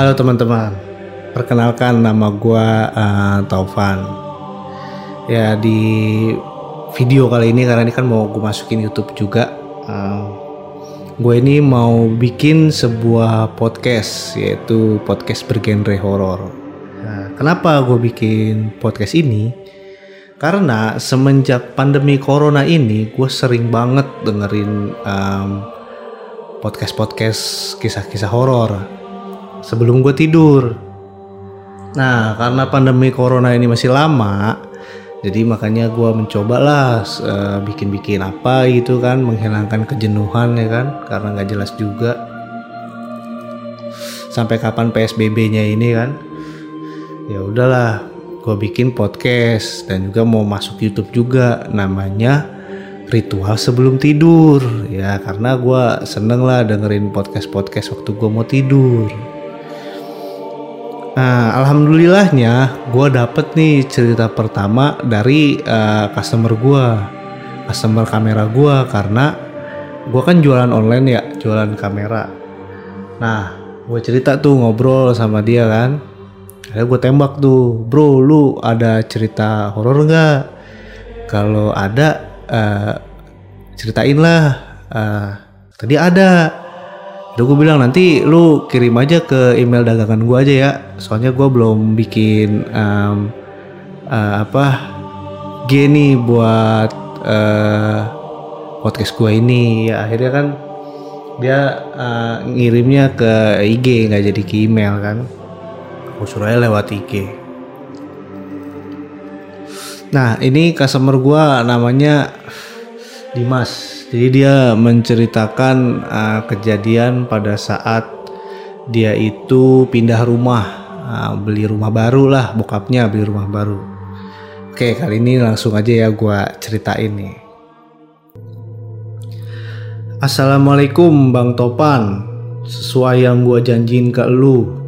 Halo teman-teman, perkenalkan nama gue uh, Taufan. Ya di video kali ini karena ini kan mau gue masukin YouTube juga. Uh, gue ini mau bikin sebuah podcast yaitu podcast bergenre horor. Nah, kenapa gue bikin podcast ini? Karena semenjak pandemi corona ini, gue sering banget dengerin um, podcast-podcast kisah-kisah horor sebelum gue tidur. Nah, karena pandemi corona ini masih lama, jadi makanya gue mencoba lah uh, bikin-bikin apa gitu kan, menghilangkan kejenuhan ya kan, karena nggak jelas juga. Sampai kapan PSBB-nya ini kan? Ya udahlah, gue bikin podcast dan juga mau masuk YouTube juga namanya ritual sebelum tidur ya karena gue seneng lah dengerin podcast podcast waktu gue mau tidur nah alhamdulillahnya gue dapet nih cerita pertama dari uh, customer gue customer kamera gue karena gue kan jualan online ya jualan kamera nah gue cerita tuh ngobrol sama dia kan Akhirnya gue tembak tuh, bro lu ada cerita horor nggak? Kalau ada uh, ceritain lah. Uh, tadi ada. Udah gue bilang nanti lu kirim aja ke email dagangan gue aja ya. Soalnya gue belum bikin um, uh, apa gini buat uh, podcast gue ini. Ya akhirnya kan dia uh, ngirimnya ke IG nggak jadi ke email kan aku suruh lewat IG nah ini customer gua namanya Dimas jadi dia menceritakan uh, kejadian pada saat dia itu pindah rumah. Uh, beli rumah baru lah bokapnya beli rumah baru. Oke kali ini langsung aja ya gua ceritain nih. Assalamualaikum Bang Topan. Sesuai yang gue janjiin ke lu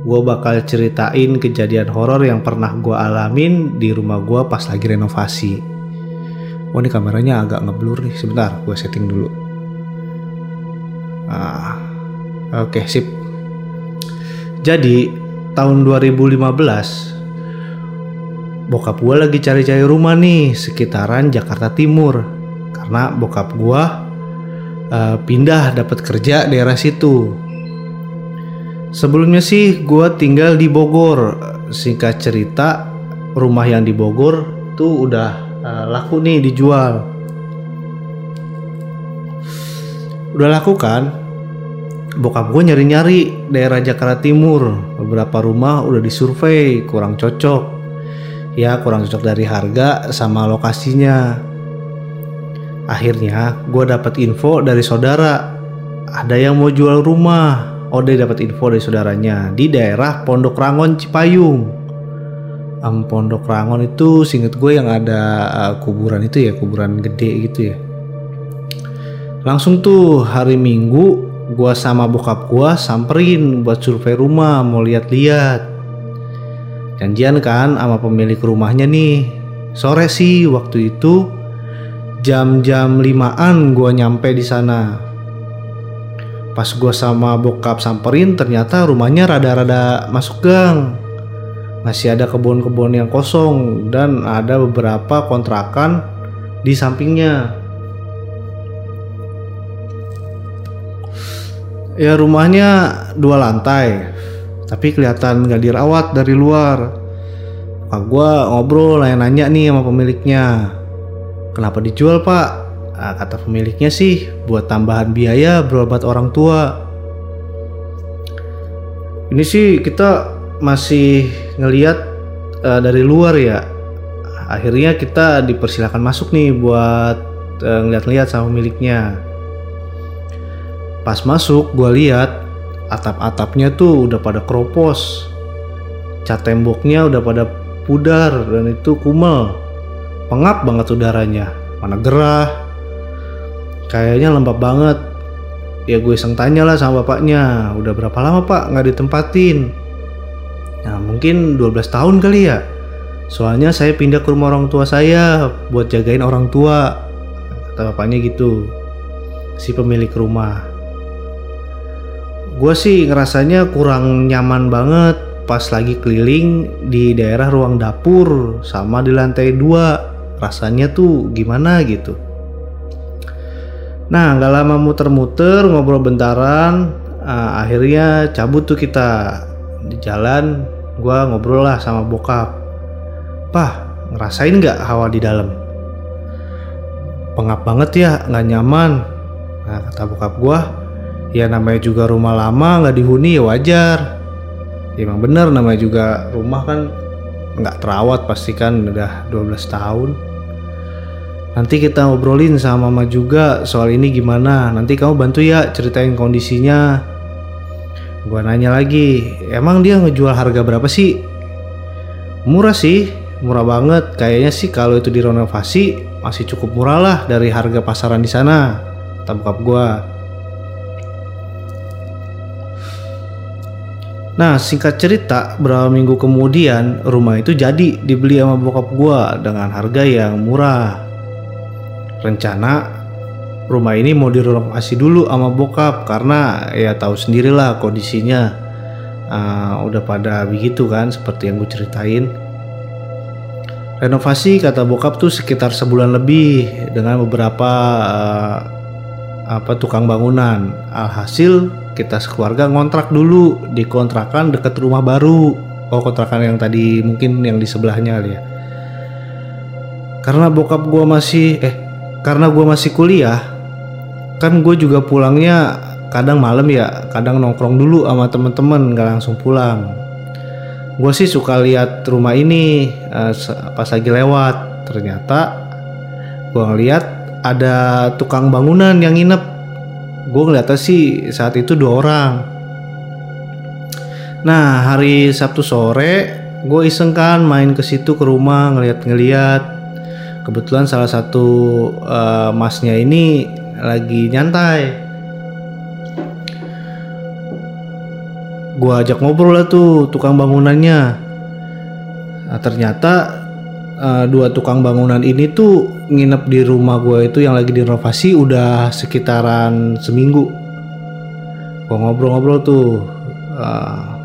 gue bakal ceritain kejadian horor yang pernah gue alamin di rumah gue pas lagi renovasi. Oh ini kameranya agak ngeblur nih, sebentar gue setting dulu. Ah, oke okay, sip. Jadi tahun 2015 bokap gue lagi cari-cari rumah nih sekitaran Jakarta Timur karena bokap gue uh, pindah dapat kerja daerah situ Sebelumnya sih gue tinggal di Bogor. Singkat cerita, rumah yang di Bogor tuh udah uh, laku nih dijual. Udah laku kan? Bokap gue nyari-nyari daerah Jakarta Timur. Beberapa rumah udah disurvei, kurang cocok. Ya kurang cocok dari harga sama lokasinya. Akhirnya gue dapat info dari saudara. Ada yang mau jual rumah Ode dapat info dari saudaranya di daerah Pondok Rangon Cipayung. Um, Pondok Rangon itu singet gue yang ada uh, kuburan itu ya, kuburan gede gitu ya. Langsung tuh hari Minggu gue sama bokap gue samperin buat survei rumah mau lihat-lihat. Janjian kan sama pemilik rumahnya nih. Sore sih waktu itu jam-jam limaan gue nyampe di sana Pas gue sama bokap samperin ternyata rumahnya rada-rada masuk gang. Masih ada kebun-kebun yang kosong dan ada beberapa kontrakan di sampingnya. Ya rumahnya dua lantai, tapi kelihatan gak dirawat dari luar. Pak gue ngobrol nanya-nanya nih sama pemiliknya. Kenapa dijual pak? Nah, kata pemiliknya sih buat tambahan biaya berobat orang tua. Ini sih kita masih ngeliat uh, dari luar ya. Akhirnya kita dipersilakan masuk nih buat uh, ngeliat-ngeliat sama pemiliknya. Pas masuk gue lihat atap-atapnya tuh udah pada keropos. Cat temboknya udah pada pudar dan itu kumel. Pengap banget udaranya. Mana gerah, kayaknya lembab banget ya gue iseng tanya lah sama bapaknya udah berapa lama pak nggak ditempatin nah mungkin 12 tahun kali ya. Soalnya saya pindah ke rumah orang tua saya buat jagain orang tua kata bapaknya gitu si pemilik rumah. Gue sih ngerasanya kurang nyaman banget pas lagi keliling di daerah ruang dapur sama di lantai dua. Rasanya tuh gimana gitu. Nah nggak lama muter-muter ngobrol bentaran uh, akhirnya cabut tuh kita di jalan gue ngobrol lah sama bokap. Pah ngerasain nggak hawa di dalam? Pengap banget ya nggak nyaman. Nah kata bokap gue ya namanya juga rumah lama nggak dihuni ya wajar. Ya, emang bener namanya juga rumah kan nggak terawat pasti kan udah 12 tahun. Nanti kita ngobrolin sama mama juga soal ini gimana. Nanti kamu bantu ya ceritain kondisinya gua nanya lagi emang dia ngejual harga berapa sih? Murah sih murah banget. Kayaknya sih kalau itu direnovasi masih cukup murah lah dari harga pasaran di sana kata bokap gua. Nah singkat cerita berapa minggu kemudian rumah itu jadi dibeli sama bokap gua dengan harga yang murah. Rencana rumah ini mau direnovasi dulu sama bokap karena ya tahu sendirilah kondisinya uh, udah pada begitu kan seperti yang gue ceritain. Renovasi kata bokap tuh sekitar sebulan lebih dengan beberapa uh, apa tukang bangunan. Alhasil kita sekeluarga ngontrak dulu di kontrakan deket rumah baru oh kontrakan yang tadi mungkin yang di sebelahnya ya karena bokap gue masih eh karena gue masih kuliah kan gue juga pulangnya kadang malam ya kadang nongkrong dulu sama temen-temen gak langsung pulang. Gue sih suka lihat rumah ini uh, pas lagi lewat. Ternyata gue ngeliat ada tukang bangunan yang nginep. Gue ngeliatnya sih saat itu dua orang. Nah hari Sabtu sore gue iseng kan main ke situ ke rumah ngeliat-ngeliat. Kebetulan salah satu uh, masnya ini lagi nyantai gue ajak ngobrol lah tuh tukang bangunannya nah, ternyata uh, dua tukang bangunan ini tuh nginep di rumah gue itu yang lagi direnovasi udah sekitaran seminggu. Gue ngobrol-ngobrol tuh. Uh,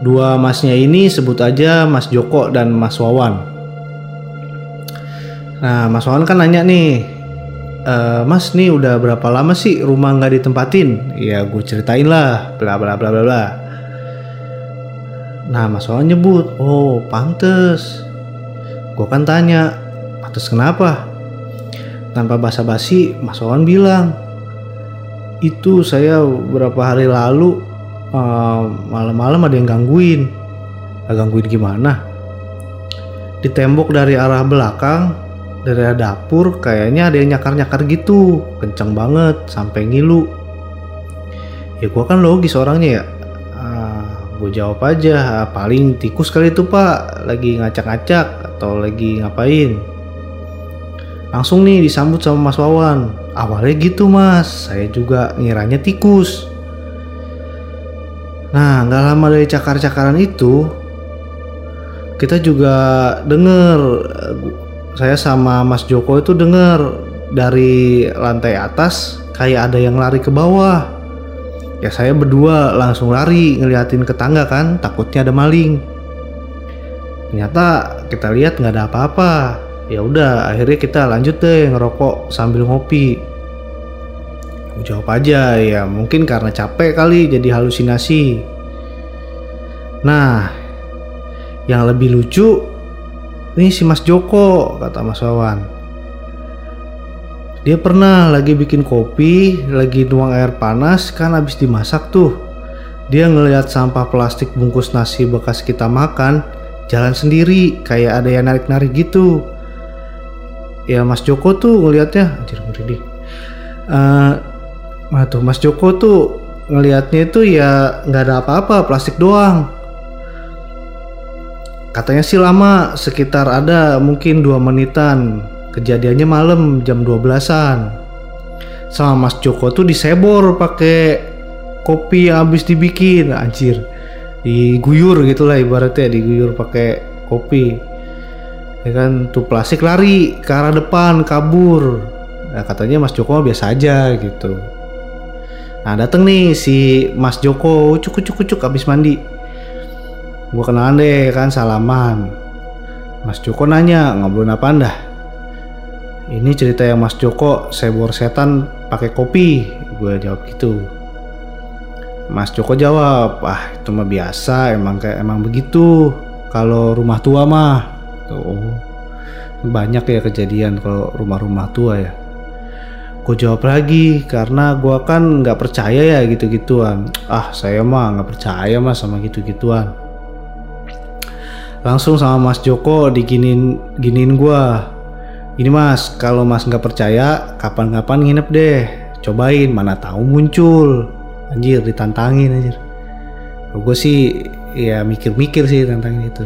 dua masnya ini sebut aja Mas Joko dan Mas Wawan. Nah, Mas Wawan kan nanya nih, e, Mas nih udah berapa lama sih rumah nggak ditempatin? Ya gue ceritain lah, bla bla bla bla bla. Nah, Mas Wawan nyebut, oh pantes Gue kan tanya, atas kenapa? Tanpa basa-basi, Mas Wawan bilang, itu saya beberapa hari lalu uh, malam-malam ada yang gangguin. Gangguin gimana? Di tembok dari arah belakang, dari dapur, kayaknya ada yang nyakar-nyakar gitu, kencang banget, sampai ngilu. Ya gue kan logis orangnya ya, gue jawab aja paling tikus kali itu pak. Lagi ngacak-ngacak atau lagi ngapain? Langsung nih disambut sama Mas Wawan. Awalnya gitu mas. Saya juga ngiranya tikus. Nah nggak lama dari cakar-cakaran itu kita juga denger saya sama Mas Joko itu denger dari lantai atas kayak ada yang lari ke bawah. Ya saya berdua langsung lari ngeliatin ke tangga kan takutnya ada maling. Ternyata kita lihat nggak ada apa-apa. Ya udah akhirnya kita lanjut deh ngerokok sambil ngopi. Jawab aja ya mungkin karena capek kali jadi halusinasi. Nah yang lebih lucu ini si Mas Joko kata Mas Wawan dia pernah lagi bikin kopi, lagi nuang air panas kan habis dimasak tuh. Dia ngelihat sampah plastik bungkus nasi bekas kita makan jalan sendiri kayak ada yang narik-narik gitu. Ya Mas Joko tuh ngelihatnya anjir merinding. Uh, tuh Mas Joko tuh ngelihatnya itu ya nggak ada apa-apa plastik doang. Katanya sih lama sekitar ada mungkin dua menitan Kejadiannya malam jam 12-an. Sama Mas Joko tuh disebor pakai kopi yang habis dibikin, anjir. Diguyur gitulah ibaratnya diguyur pakai kopi. Ya kan tuh plastik lari ke arah depan kabur. Nah, katanya Mas Joko biasa aja gitu. Nah dateng nih si Mas Joko cukup cukup cukup abis mandi. Gue kenalan deh kan salaman. Mas Joko nanya ngobrol apa anda? Ini cerita yang Mas Joko sebor setan pakai kopi. Gue jawab gitu. Mas Joko jawab, ah itu mah biasa, emang kayak emang begitu. Kalau rumah tua mah, tuh banyak ya kejadian kalau rumah-rumah tua ya gue jawab lagi karena gue kan nggak percaya ya gitu-gituan ah saya mah nggak percaya mas sama gitu-gituan langsung sama Mas Joko diginin giniin gue ini mas kalau mas nggak percaya kapan-kapan nginep deh. Cobain mana tahu muncul. Anjir ditantangin anjir. Gue sih ya mikir-mikir sih tentang itu.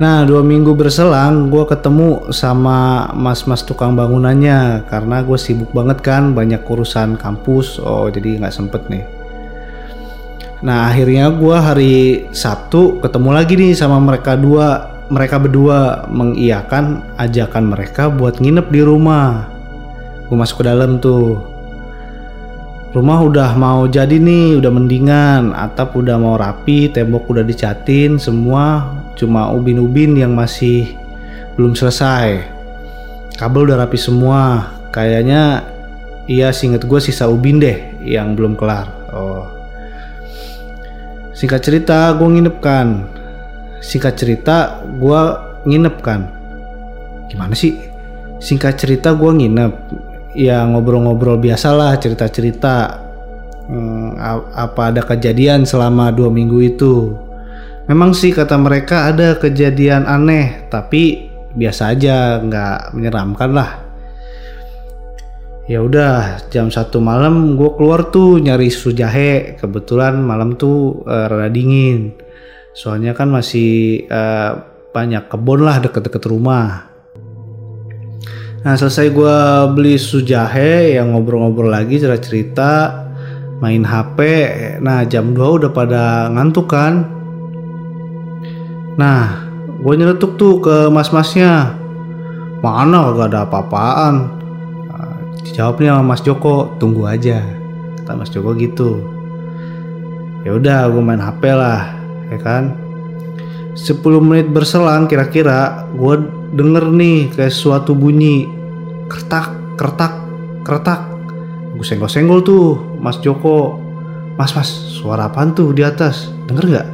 Nah dua minggu berselang gue ketemu sama mas-mas tukang bangunannya. Karena gue sibuk banget kan banyak urusan kampus. Oh jadi nggak sempet nih. Nah akhirnya gue hari Sabtu ketemu lagi nih sama mereka dua. Mereka berdua mengiyakan ajakan mereka buat nginep di rumah. Gue masuk ke dalam tuh. Rumah udah mau jadi nih, udah mendingan, atap udah mau rapi, tembok udah dicatin, semua cuma ubin-ubin yang masih belum selesai. Kabel udah rapi semua. Kayaknya iya singkat gue sisa ubin deh yang belum kelar. Oh singkat cerita gue nginep kan singkat cerita gue nginep kan gimana sih? Singkat cerita gue nginep. Ya ngobrol-ngobrol biasalah cerita-cerita. Hmm, apa ada kejadian selama dua minggu itu? Memang sih kata mereka ada kejadian aneh, tapi biasa aja, nggak menyeramkan lah. Ya udah jam satu malam gue keluar tuh nyari susu jahe. Kebetulan malam tuh uh, rada dingin. Soalnya kan masih uh, banyak kebun lah deket-deket rumah. Nah selesai gue beli susu jahe yang ngobrol-ngobrol lagi cerita-cerita main HP. Nah jam 2 udah pada ngantuk kan Nah, gue nyeletuk tuh ke mas-masnya. Mana gak ada apa-apaan. Dijawabnya sama Mas Joko, tunggu aja. Kata Mas Joko gitu. Ya udah, gue main HP lah, ya kan. 10 menit berselang kira-kira gue denger nih kayak suatu bunyi kertak kertak kertak gue senggol-senggol tuh Mas Joko Mas mas suara apaan tuh di atas denger nggak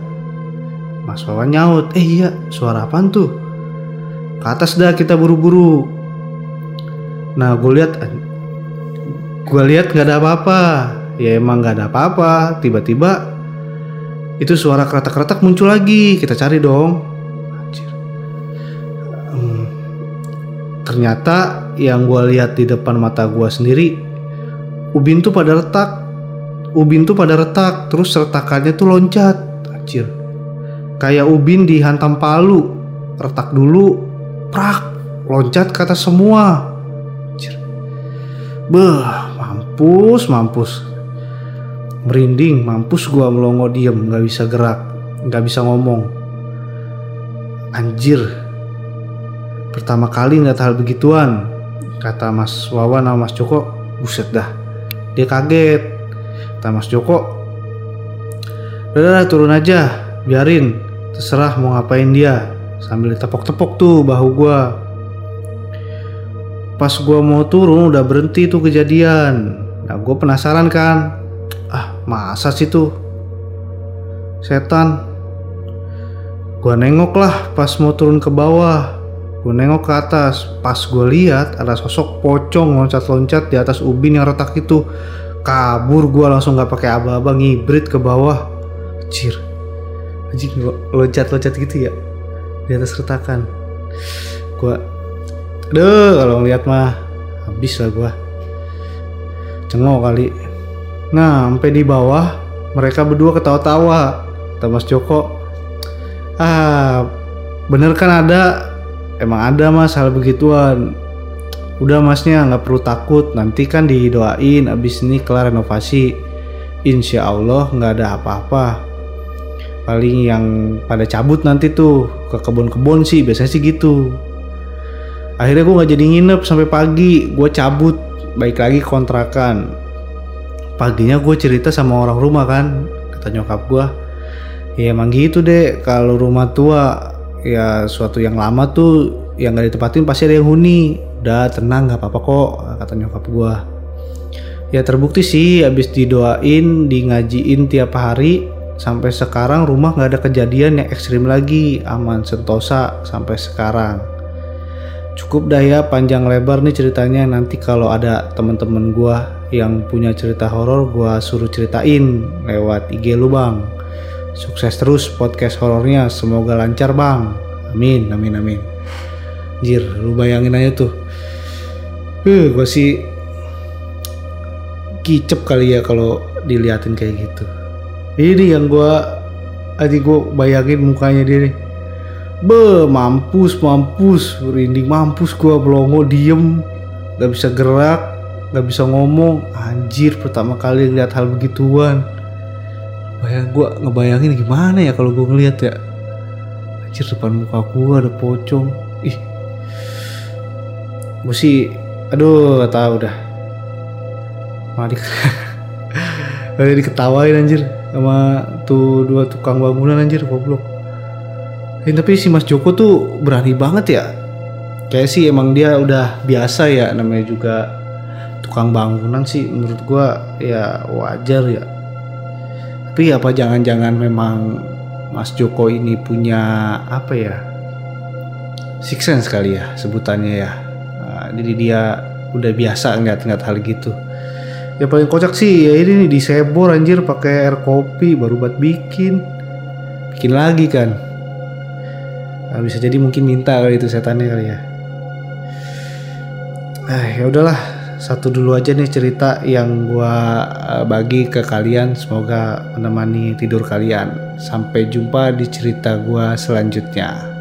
Mas Wawan nyaut, eh iya suara apaan tuh? Ke atas dah kita buru-buru. Nah gue lihat, gue lihat nggak ada apa-apa. Ya emang nggak ada apa-apa. Tiba-tiba itu suara keretak-keretak muncul lagi. Kita cari dong. Hmm, ternyata yang gue lihat di depan mata gue sendiri, ubin tuh pada retak. Ubin tuh pada retak, terus retakannya tuh loncat. Anjir kayak ubin dihantam palu retak dulu prak loncat ke atas semua Beh, mampus, mampus. Merinding, mampus gua melongo diem, nggak bisa gerak, nggak bisa ngomong. Anjir. Pertama kali nggak hal begituan, kata Mas Wawan sama Mas Joko. Buset dah. Dia kaget. Kata Mas Joko, udah turun aja, biarin terserah mau ngapain dia sambil ditepok-tepok tuh bahu gua pas gua mau turun udah berhenti tuh kejadian nah gue penasaran kan ah masa sih tuh? Setan. Gua nengok lah pas mau turun ke bawah. Gue nengok ke atas. Pas gue lihat ada sosok pocong loncat-loncat di atas ubin yang retak itu. Kabur gue langsung nggak pakai aba-aba ngibrit ke bawah. Cir anjing loncat-loncat gitu ya? Di atas retakan. Gua deh kalau ngeliat mah habis lah gua cengok kali. Nah sampai di bawah mereka berdua ketawa-tawa. Kata Mas Joko ah bener kan ada? Emang ada mas hal begituan. Udah masnya nggak perlu takut. Nanti kan didoain abis ini kelar renovasi. Insya Allah nggak ada apa-apa. Paling yang pada cabut nanti tuh ke kebun-kebun sih biasanya sih gitu. Akhirnya gue nggak jadi nginep sampai pagi. Gue cabut baik lagi kontrakan. Paginya gue cerita sama orang rumah kan kata nyokap gue ya emang gitu deh kalau rumah tua ya suatu yang lama tuh yang gak ditempatin pasti ada yang huni. Udah tenang nggak apa-apa kok kata nyokap gue ya terbukti sih abis didoain di ngajiin tiap hari sampai sekarang rumah nggak ada kejadian yang ekstrim lagi. Aman sentosa sampai sekarang cukup dah ya panjang lebar nih ceritanya. Nanti kalau ada teman-teman gua yang punya cerita horor gua suruh ceritain lewat IG lu bang. Sukses terus podcast horornya. Semoga lancar bang. Amin amin amin. Jir lu bayangin aja tuh. Uh, gua sih kicep kali ya kalau diliatin kayak gitu. Ini yang gua aja gua bayangin mukanya dia nih Be, mampus, mampus, rinding mampus gua belongo diem, gak bisa gerak, gak bisa ngomong. Anjir, pertama kali ngeliat hal begituan. Bayang gua ngebayangin gimana ya kalau gua ngeliat ya. Anjir depan muka gua ada pocong. Ih. Gua sih aduh gak tau dah. Di Kayak diketawain anjir sama tuh dua tukang bangunan anjir goblok. Eh, tapi si Mas Joko tuh berani banget ya. Kayak sih emang dia udah biasa ya namanya juga tukang bangunan sih menurut gua ya wajar ya. Tapi apa jangan-jangan memang Mas Joko ini punya apa ya? Six sense kali ya sebutannya ya. Nah, jadi dia udah biasa ngeliat-ngeliat hal gitu. Ya paling kocak sih ya ini nih disebor anjir pakai air kopi baru buat bikin. Bikin lagi kan. Nah, bisa jadi mungkin minta kali itu setannya kali ya. Eh ya udahlah satu dulu aja nih cerita yang gua eh, bagi ke kalian semoga menemani tidur kalian. Sampai jumpa di cerita gua selanjutnya.